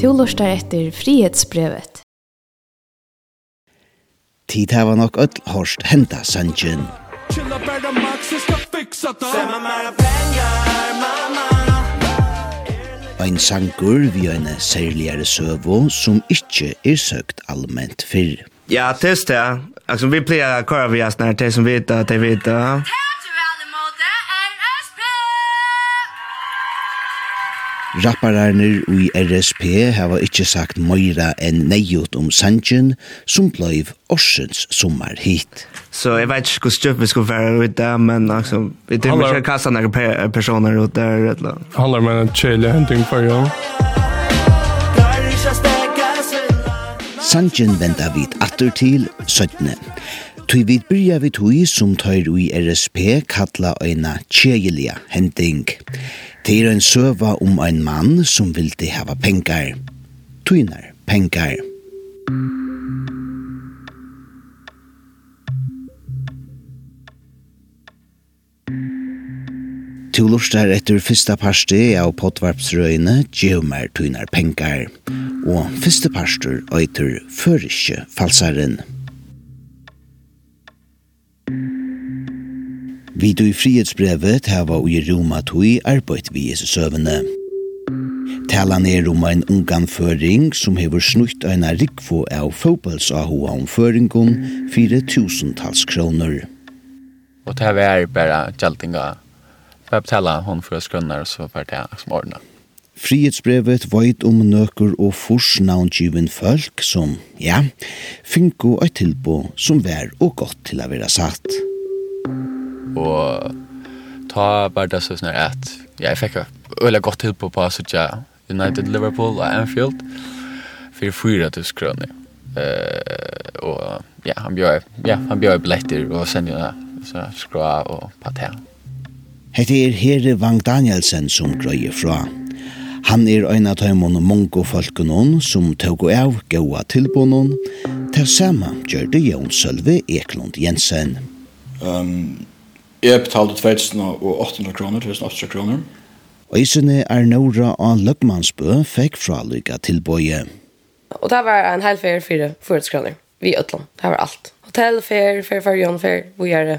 Du lustar etter frihetsbrevet. Tid hava nok öll horst henda sanjen. Chilla bara max, jag ska fixa det. Stämma mera pengar, mamma. Ein sangur vi en særligere søvo som ikkje er søkt allment fyrr. Ja, test det. Altså, vi pleier å køre vi oss når det som vet att det vet det. Rappararnir i RSP hava ikkje sagt møyra enn neiot om Sanjen, som bløyv årsens sommar hit. Så jeg vet ikke hvor stjøp vi skulle være ut det, men altså, vi til og med kasta noen personer ut der, eller annet. Handler med en kjelig henting for jo. Sanjen venta vid atter til 17. Tui vid byrja vid hui som tøyr ui RSP kalla eina tjejelia hending. Det er en søva om ein mann som vildi hava pengar. Tuinar pengar. Tu lustar etter fyrsta parsti av potvarpsrøyne Geomar tuinar pengar. Og fyrsta parster øyter Føriske falsaren. Vi du i frihetsbrevet hava og i Roma tui arbeid vi Jesu søvende. Talan er om ein ungan føring som hever snutt eina rikvo av fotballsahua om føringon fire tusentals kroner. Og det her er bare gjeldinga. Jeg betaler hon for skrønner, så var det som ordna. Frihetsbrevet veit om nøkker og forsnavngiven folk som, ja, finko og tilbo som vær og godt til å være satt og ta bara det så sånn at jeg fikk øyla godt tid på på Sutja United Liverpool og Anfield for fyra tusen kroner. Uh, og ja, han bjør, ja, han bjør billetter og sender så skra og patel. Hette er Herre Vang Danielsen som grøyer fra. Han er ein av tøymon og mongo folkenon som tog av gåa tilbånon. Til samme gjør det Jon Sølve Eklund Jensen. Um, Jeg betalte 2800 kroner, 2800 kroner. Øysene er Nora og Løgmansbø fikk fra lykka tilbøye. Og det var en hel ferie för forhetskraner, vi i Det var alt. Hotell, ferie, ferie, ferie, ferie, ferie, vi er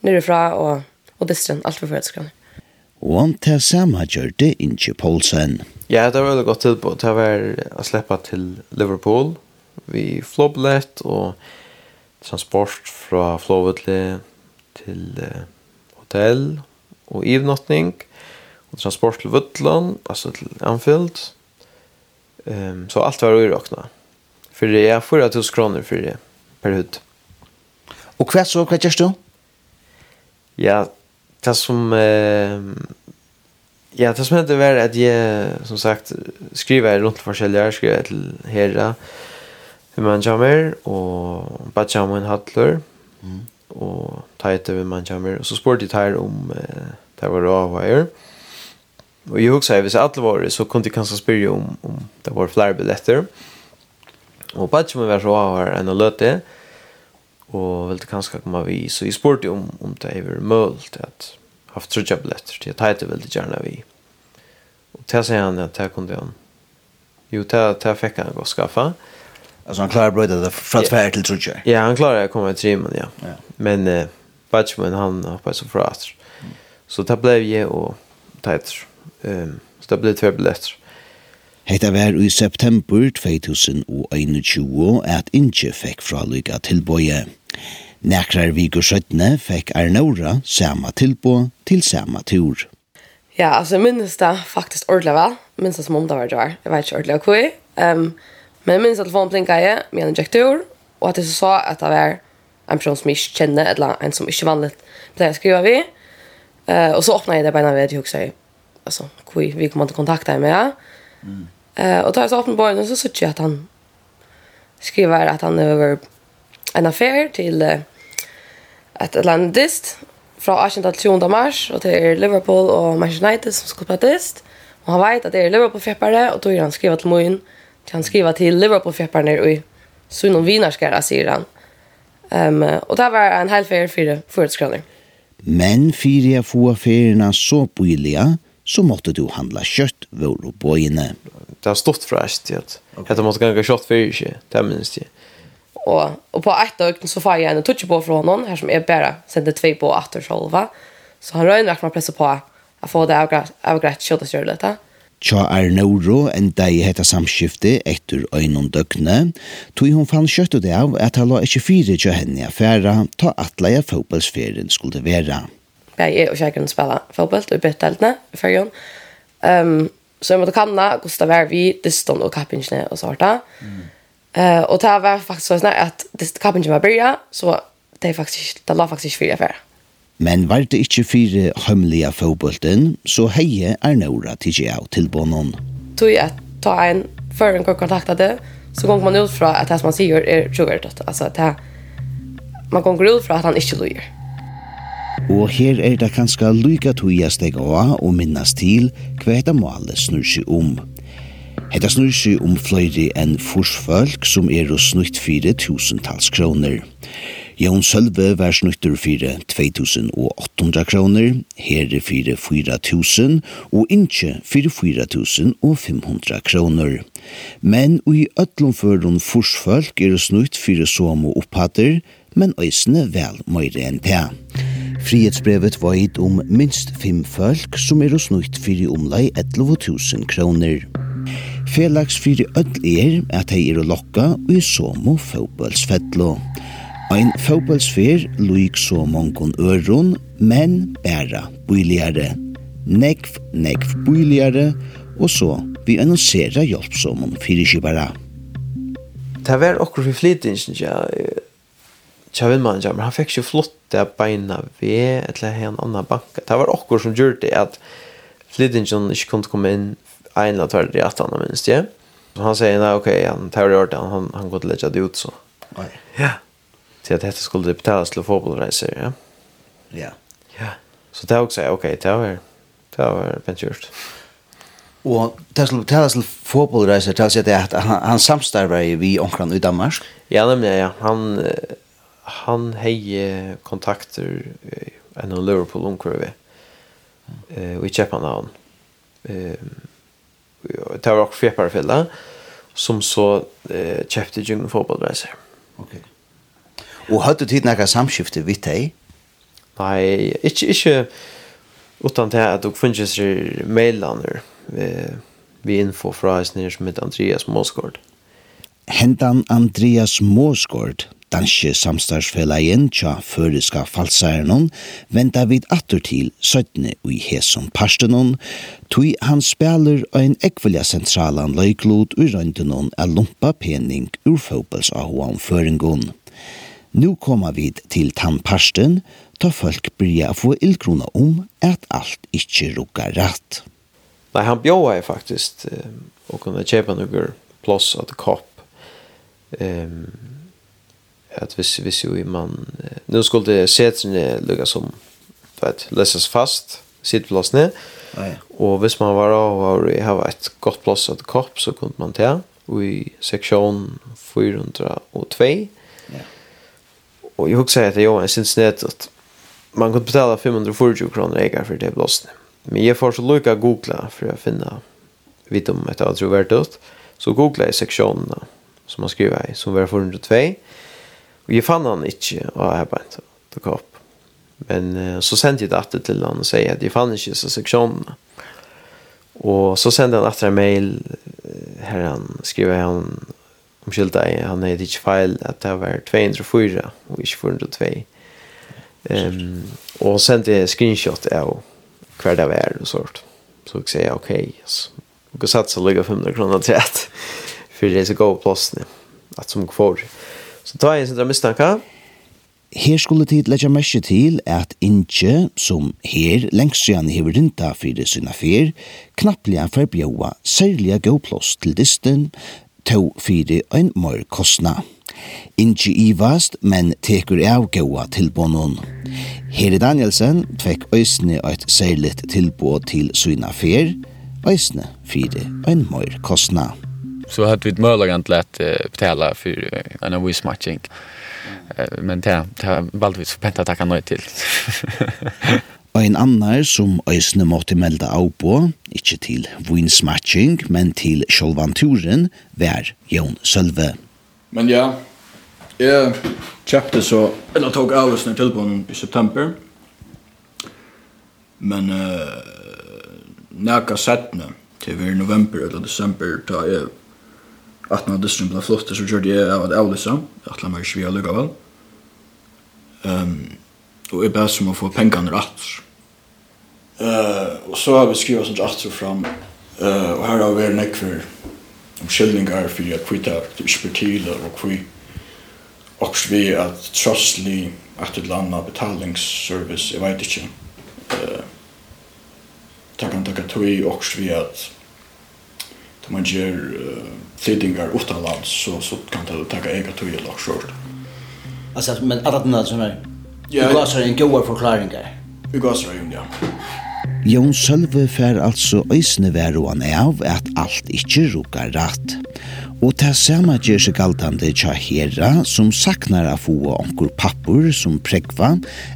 nyrefra og, og distren, alt for forhetskraner. Og til samme gjør det ikke Poulsen. Ja, det var veldig godt tilbå. Det var å slippe til Liverpool. Vi flåbillett og transport fra flåvetlet til eh, hotell og ivnottning og transport til Vudland, altså til Anfield. Um, så alt var uråkna. For det er 4000 kroner for det per hud. Og hva så, hva gjør du? Ja, det som... Eh, Ja, det som hendte var at jeg, som sagt, skriver rundt forskjellige, skriver til Hera, Human Jammer och Batjamun Hadler. Mm og tajte vi man kommer. Og så spurte jeg her om eh, det var av her. Og jeg husker, hvis alle var så kunne jeg kanskje spørre om, om det var flere billetter. Og på ikke var så av her enn å løte og ville kanskje komme vi. Så jeg spurte om, om det var mulig til at haft trudja billetter til at tajte veldig gjerne vi. Og til sier han at det kunne han. Jo, til det fikk han gå skaffa. Og Alltså han klarar brödet där från tvär till tror. Ja, han klarar att komma till men ja. ja. Men eh, Batchman han hoppade så frast. Mm. Så det blev ju och tajt. Ehm um, så det blev två biljetter. Hetta var i september 2021 at Inge fikk fra Lyga tilbøye. Nekrar vikur 17 fekk Arnora sama tilbå til sama tur. Ja, altså jeg minnes det faktisk ordentlig vel. Minnes det som om det var det var. Jeg vet ikke ordentlig hva. Um, Men minns att telefonen blinkade med en injektor och att det så sa att det var en person som jag inte känner eller en som inte vanligt blev jag skriva vid. Uh, och så öppnade jag det bara vid och sa alltså, vi, vi kommer inte kontakta med. Mm. Uh, och då jag så öppnade på och så såg jag att han skriver att han över en affär till uh, ett landist fra 18 til 20 mars og det er Liverpool og Manchester United som skal på dist. Og han vet at det er Liverpool-fjeppere, og då är han skrivet til Moin kan skriva till Liverpool-fjäppar ner i Sunon Vinarskara, säger han. Um, och det var en hel färg för förutskroner. Men för jag får färgerna så billiga så måtte du handla kött vår på inne. Det har stått fräscht i att det måste ganska kött för sig, det minns jag. Och, och på ett dag så får jag en touch på från honom här som är bara sände två på åter själva. Så han rör en man pressar på att få det avgrätt kött och kör lite. Tja Arnauro enda i hetta samskifte etter øynon døgne, tog hun fann kjøtt det av at han la ikke fire tja henne affæra ta atleia fotballsferien skulle være. Jeg og kjækeren spela fotball og bytte heltene i fyrjon. Um, så jeg måtte kanna hvordan det var vi, distan og kappingene og så harta. Mm. Uh, og det var faktisk sånn at kappingene var byrja, så det, faktisk, det la faktisk fire affæra. Men var det ikkje fire hømmelige fotbolten, så heie er nøyra til jeg av tilbånden. Tog jeg ta en før en kontakta det, så gong man ut fra at det som han sier er sugardøtt. Altså at det, man gong ut fra at han ikkje lojer. Og her er det kanskje lyka tuja steg av og minnes til hva dette målet snur seg om. Hetta snur seg om flere enn forsfolk som er og snutt fire tusentals kroner. Jón Sølve var snuttur fyrir 2800 kroner, herre fyrir 4000 og innskje fyrir 4500 kroner. Men i ötlum førun forsfolk er snutt fyrir som og opphatter, men øysene vel møyre enn det. Frihetsbrevet var gitt om minst fem folk som er snutt fyrir omlai 11.000 kroner. Felags fyrir öll er at hei er lokka og i som og fotbollsfettlo. Ein fotballsfer luik så mongon øron, men bæra bøyligare. Nekv, nekv bøyligare, og så vi annonsera hjelpsomon fyrkibara. Det var okkur for flytingen, ja, tja vindmannen ja, men han fikk ikke flott beina ved eller en annan banka. Det var okkur som gjorde det at flytingen ikke kunne komme inn en eller tverd i 18 minst, ja. Så han sier, nei, ok, han tar det ordet, han, han går til å legge det ut, så. Ja til at dette skulle betalas til fotballreiser, ja. Ja. Ja. Så det också, okej, ok, det var det var pensionerst. Og det skulle betales til fotballreiser, tales jeg at han, han samstarver vi omkran i Danmark? Ja, nemlig, ja. Han, han hei kontakter enn han Liverpool omkring vi. vi. Og i Kjepanhavn. Det var også fjepparfella, som så kjøpte jungen fotballreiser. Ok. Og hadde tid nekka samskifte vidt deg? Nei, ikke, ikke utan til at du finnes seg mailaner vi info fra eisner som heter Andreas Måsgård. Hentan Andreas Måsgård, danske samstagsfellagjen tja føreska falsærenon, venta vid atter til søttene ui hesom parstenon, tui han spelar ein ekvelja sentralan løyklod ui røyntenon a lumpa pening ur fotballs av hoan føringon. Nu koma vid til tannparsten, ta folk byrja å få illgrona om at alt ikkje rukkar rætt. Nei, han bjóa jeg faktisk eh, å kunne kjepa noen plås at kopp. Um, at hvis, hvis jo man... Eh, nu skulle setene lukka som vet, løses fast, sittplåsene. Ja. Og hvis man var av og har et godt plås at kopp, så kunne man ta. Og i seksjon 402 Och jag huxar en jag är at Man kunde betala 540 kronor ägare för det blåsene. Men jag får så lycka googla för att finna vidt om ett av trovärdigt. Så googla jeg sektionerna som man skriver i som var 402. Och jag fann han inte och jag bara inte tog upp. Men så sendte jag det alltid till honom och säger att jag fann inte så seksjonene. Och så sendte han efter en mail her han skriver han skilta i han er ikke feil at det var 204 og ikke 402. Ehm och sendte jeg screenshot av kvar det var og sånt. Så jeg sier, ok, yes. vi kan satsa og lägga 500 kroner til att for det er så gå plats nu. Att som kvar. Så tar jeg en sån mistanke. Her skulle tid leggja merke til at Inge, som her lengst siden hever rinta fyrir sina fyr, knapplega forbjøa særlige gauplås til disten, to fyri ein mor kostna. Ingi ivast, men tekur av gåa tilbånden. Heri Danielsen tvekk øysne eit særligt tilbå til syna fyr, øysne fyri ein mor kostna. Så hade vi ett möjlighet till att betala för en viss matching. Men det har valgt vi så pent att tacka nöj till. Ein annar som øysene måtte melda av på, ikkje til vinsmatching, men til sjolvanturen, vær Jon Sølve. Men ja, jeg kjøpte så, eller tok av oss til på i september. Men uh, nækka settene til vi i november eller desember, da jeg 18. av distrum ble flottet, så gjorde jeg av at avlysa, at la meg ikke vi har lukka vel. Um, og jeg bæs om å få pengene rett. Uh, og så har vi skrivet sånn rett fram, uh, og her har vi vært nekk for omkyldningar for at vi tar ekspertiler og vi også vi at trostlig at et land av betalingsservice, jeg vet ikke. Uh, det kan takke tog også vi at da man gjør uh, flyttingar utanlands så, så kan det takke eget tog eller også. Alltså, men alla den som är Ja. Vi gasar en goa förklaringar. Vi gasar ju, ja. Jón Sølve fer altså øysene veruan av at alt ikkje rukar rætt. Og ta sama gjer seg galtande tja herra som saknar av få onkur pappur som prekva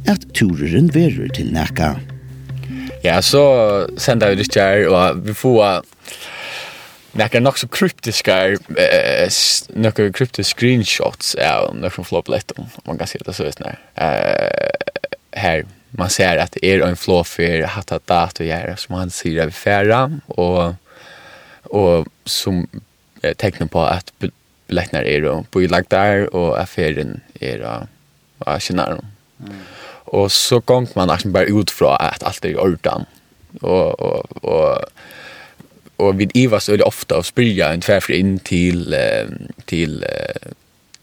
at tureren verur til neka. Ja, så sender vi det kjær, og vi får nekker nok så kryptiske eh några kryptiske screenshots av några floplet om man kan si det så visst när. Eh her man ser at det är en flow hatt att att data göra som han ser över färra og og som tecken på at beläknar är då på lagt der og affären er då av scenario. Mm. Och så kommer man liksom bare ut fra at alt er i ordan. og og og og vi Ivas öle ofta og spyrja en tvärfri in til till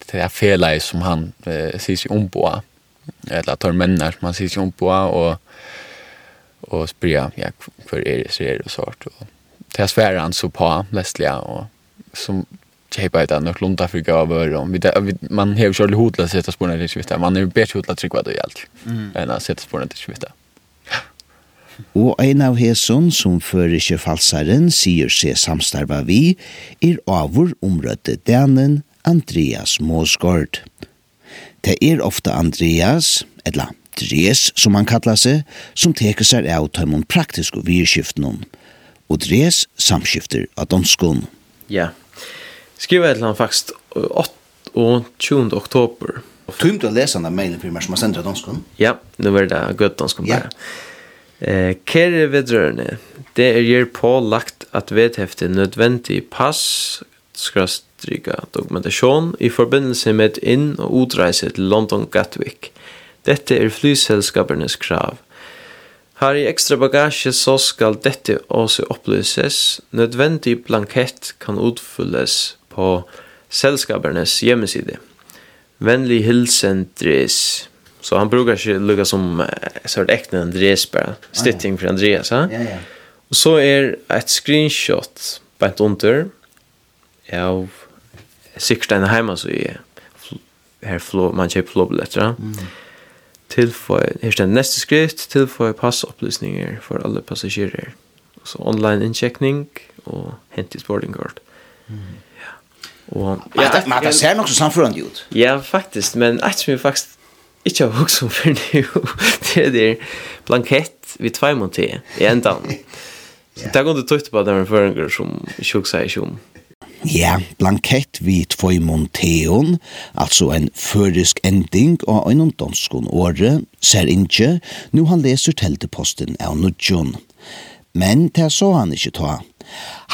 til det här som han eh, sier seg om på eller att tar människor som han sier seg om på og och spyrja ja för er det så är det så att det här han så på lästliga og som kjeipa ett annat lunda for gavar og vi vi, man har ju kört hotlöshet att spåna till svitta man er ju bättre hotlat tryckvad och allt än enn å spåna till svitta mm. Og ein av hesson som fører ikkje falsaren sier seg samstarva vi, er avur omrødde danen Andreas Måsgård. Det er ofte Andreas, eller Dres som han kallar seg, som teker seg av tøymon praktisk og virkskiftnum. Og Dres samskifter av donskon. Ja, skriver til han faktisk 8 og 20. oktober. Tumt å lese den mailen primært som har sendt av donskon? Ja, nu var det gøtt donskon bare. Ja. Eh, kære vedrørende, det er gjør pålagt at vedhefte nødvendig pass, skrastrika dokumentasjon, i forbindelse med inn- og utreise til London Gatwick. Dette er flyselskapernes krav. Har i ekstra bagasje så skal dette også opplyses. Nødvendig blankett kan utfylles på selskapernes hjemmeside. Vennlig hilsen Dres. Så han brukar ju lugga som så ett äkta Andreas bara. Stitting för Andreas, ha? Ja, ja. Och så är ett screenshot på ett under. av sikkert en heima så i här flow man chip flow blättra. Mm. Tillför här står nästa skrift tillför passupplysningar för alla passagerare. Så online incheckning och hentis boarding card. Mm. Ja. Och ja, men det ser nog så samförande ut. Ja, faktiskt, men att vi faktiskt ikke har hukket om for nu, det er der blankett vi tvei mot det i enda. Så det er godt tøyt på at det er føringer som ikke hukket seg ikke om. Ja, blankett vi tvoi monteon, altså en førisk ending av en danskon åre, ser ikke, nu han leser telteposten av nudjon. Men det så han ikke ta.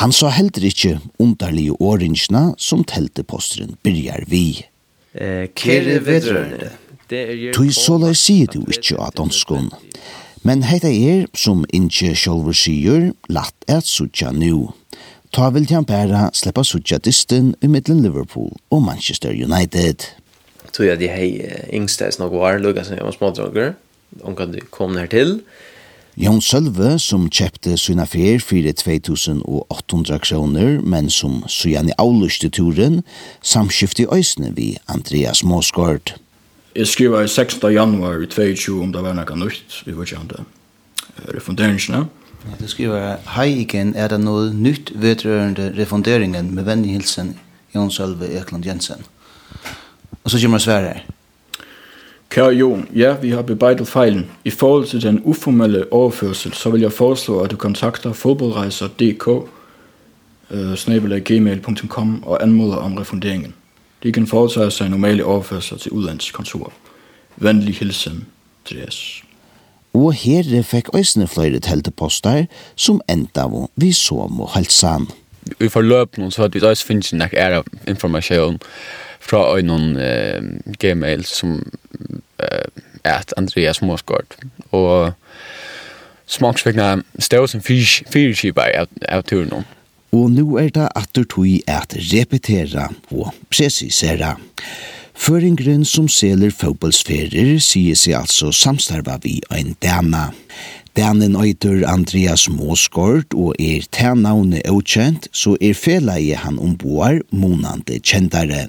Han sa heller ikke underlige åringene som telteposteren byrjar vi. Eh, kere vedrørende. Tui sola sier du ikkje av danskon. Men heita er, som ikkje sjolver sier, latt et sutja nu. Ta vil han bæra sleppa sutja distin i middelen Liverpool og Manchester United. Tui at de hei yngsteis nok var, lukka som jeg var smådrokker, omkka du kom nær til. Jon Sølve, som kjøpte sina fer fyrir 2800 kroner, men som sujan i avluste turen, samskifte i øysene vi Andreas Måsgård. Jeg skriver 16. januar i 22 om det var noe nytt, vi var ikke om det er. Ja, du skriver, Hei igen, er det noe nytt vedrørende refunderingen med vennlig hilsen Jon Sølve Ekland Jensen? Og så kommer svære her. Kære Jon, ja, vi har bebejdet fejlen. I forhold til den uformelle overførsel, så vil jeg foreslå, at du kontakter fodboldrejser.dk, uh, snabelaggmail.com og anmoder om refunderingen. De kan foretage sig normale overførsler til udlandskontor. Vennlig hilsen, Dres. Og her fikk øysene flere telteposter som enda vi så må halsan. Vi får løp noen så at vi også finnes nek ære informasjon fra øynene eh, gmail som eh, er at Andreas Måsgård. Og smaksvekna stod som fyrskibar av, av turen om og nu er det atter tog at repetera og presisera. Føringren som seler fotbollsferer sier seg altså samstarva vi ein dana. Danen øyter Andreas Måsgård og er tænavne utkjent, så er feleie han omboar monande kjentare.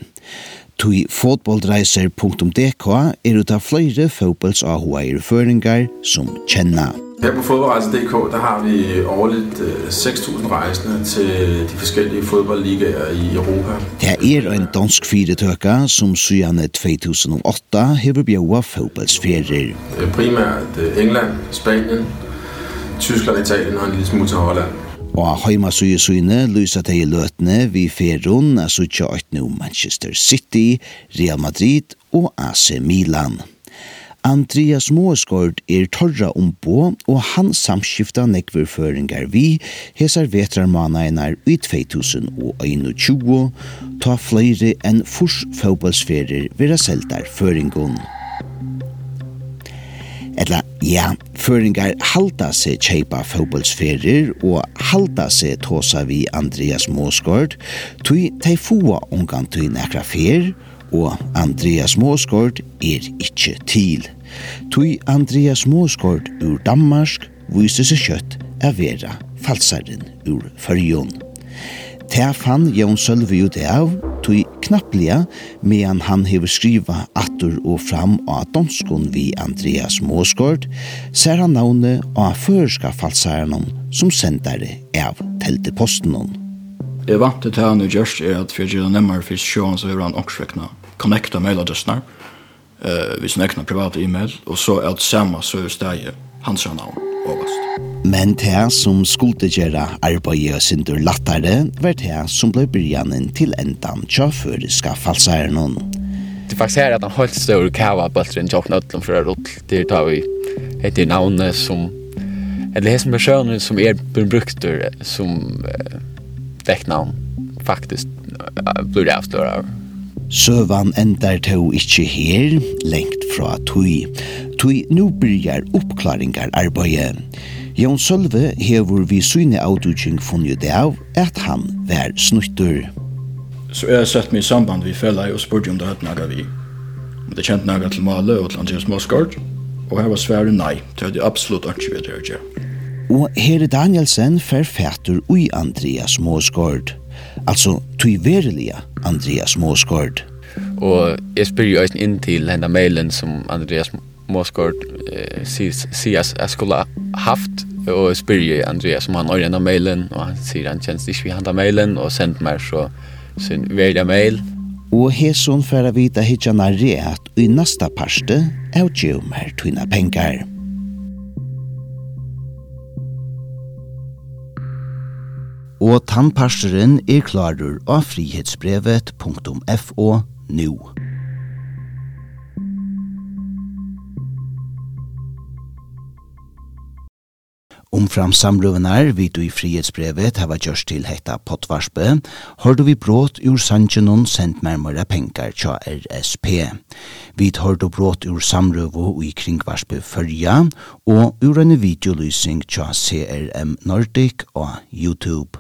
Tui fotbollreiser.dk er ut av flere fotbolls-ahoa i føringar som kjennar. Her på fodboldrejse.dk der har vi årligt 6.000 rejsende til de forskellige fodboldligaer i Europa. Det er en dansk fyretøkker som siden 2008 har bjøret fodboldsferier. Primært England, Spanien, Tyskland, Italien og en lille smule til Holland. Og heima suje suyne lysa teg i løtene vi ferron er sutja 8 Manchester City, Real Madrid og AC Milan. Andreas Moeskord er torra om ombo, og han samskifta nekverføringar vi hesar vetrarmanainar i 2021, ta flere enn furs fóbalsferir vera seltar føringun. Etla, ja, føringar halda seg kjeipa fóbalsferir og halda seg tåsa vi Andreas Moeskord, tui tei fua ongan tui nekra fer, og og Andreas Måsgård er ikkje til. Tui Andreas Måsgård ur Danmark viste seg kjøtt er vera falsaren ur Førjon. Ta fann Jon Sølvi ut av, tui knapplega, medan han hever skriva attur og fram av donskon vi Andreas Måsgård, ser han navnet av førska falsaren som sendare av telteposten. Jeg vant det her nu gjørst er at for å gjøre nemmere for sjåen så gjør han også vekna connecta mailadressen eh vi snäckna privata e-mail och så att samma så stäje hans namn överst. Men det som skulle göra arbeidet og synder lattare var det som ble byrjanen til endan tjafuriska falsæren Det faktisk er at han holdt større kava bøtteren tjokken ødlom fra rull det tar vi etter navnet som eller det som er sjøen som er brukter som eh, dekknavn faktisk blir det avstørre av Søvan endar to ikkje her, lengt fra tui. Tui nu byrjar oppklaringar arbeid. Jon Sølve hevur vi syne autogjeng funnet det av at han vær snuttur. Så jeg sett meg i samband vi fella og spurte om det hatt naga vi. Om det kjent naga til Male og til Andreas Moskart, og her var svære nei, det hadde absolutt ikke vi det Og Herre Danielsen fer fætur ui Andreas Moskart altså tui verilige Andreas Måsgård. Og jeg spyr jo eisen inn til henne mailen som Andreas Måsgård eh, sier jeg skulle haft, og jeg spyr jo Andreas om han har henne mailen, og han sier han kjennes ikke vi henne mailen, og sendt meg så sin verilige mail. Og hesson færa vita hitjana at i nasta parste, er jo mer tøyna pengar. og tannparsteren er klarer av frihetsbrevet.fo nu. Omfram samrøvenar vi du i frihetsbrevet hava gjørst til hetta potvarspe, har du vi brått ur sanjenon sendt nærmere penkar tja RSP. Vi har du brått ur samrøvo i kringvarspe fyrja og ur en videolysing tja CRM Nordic og YouTube.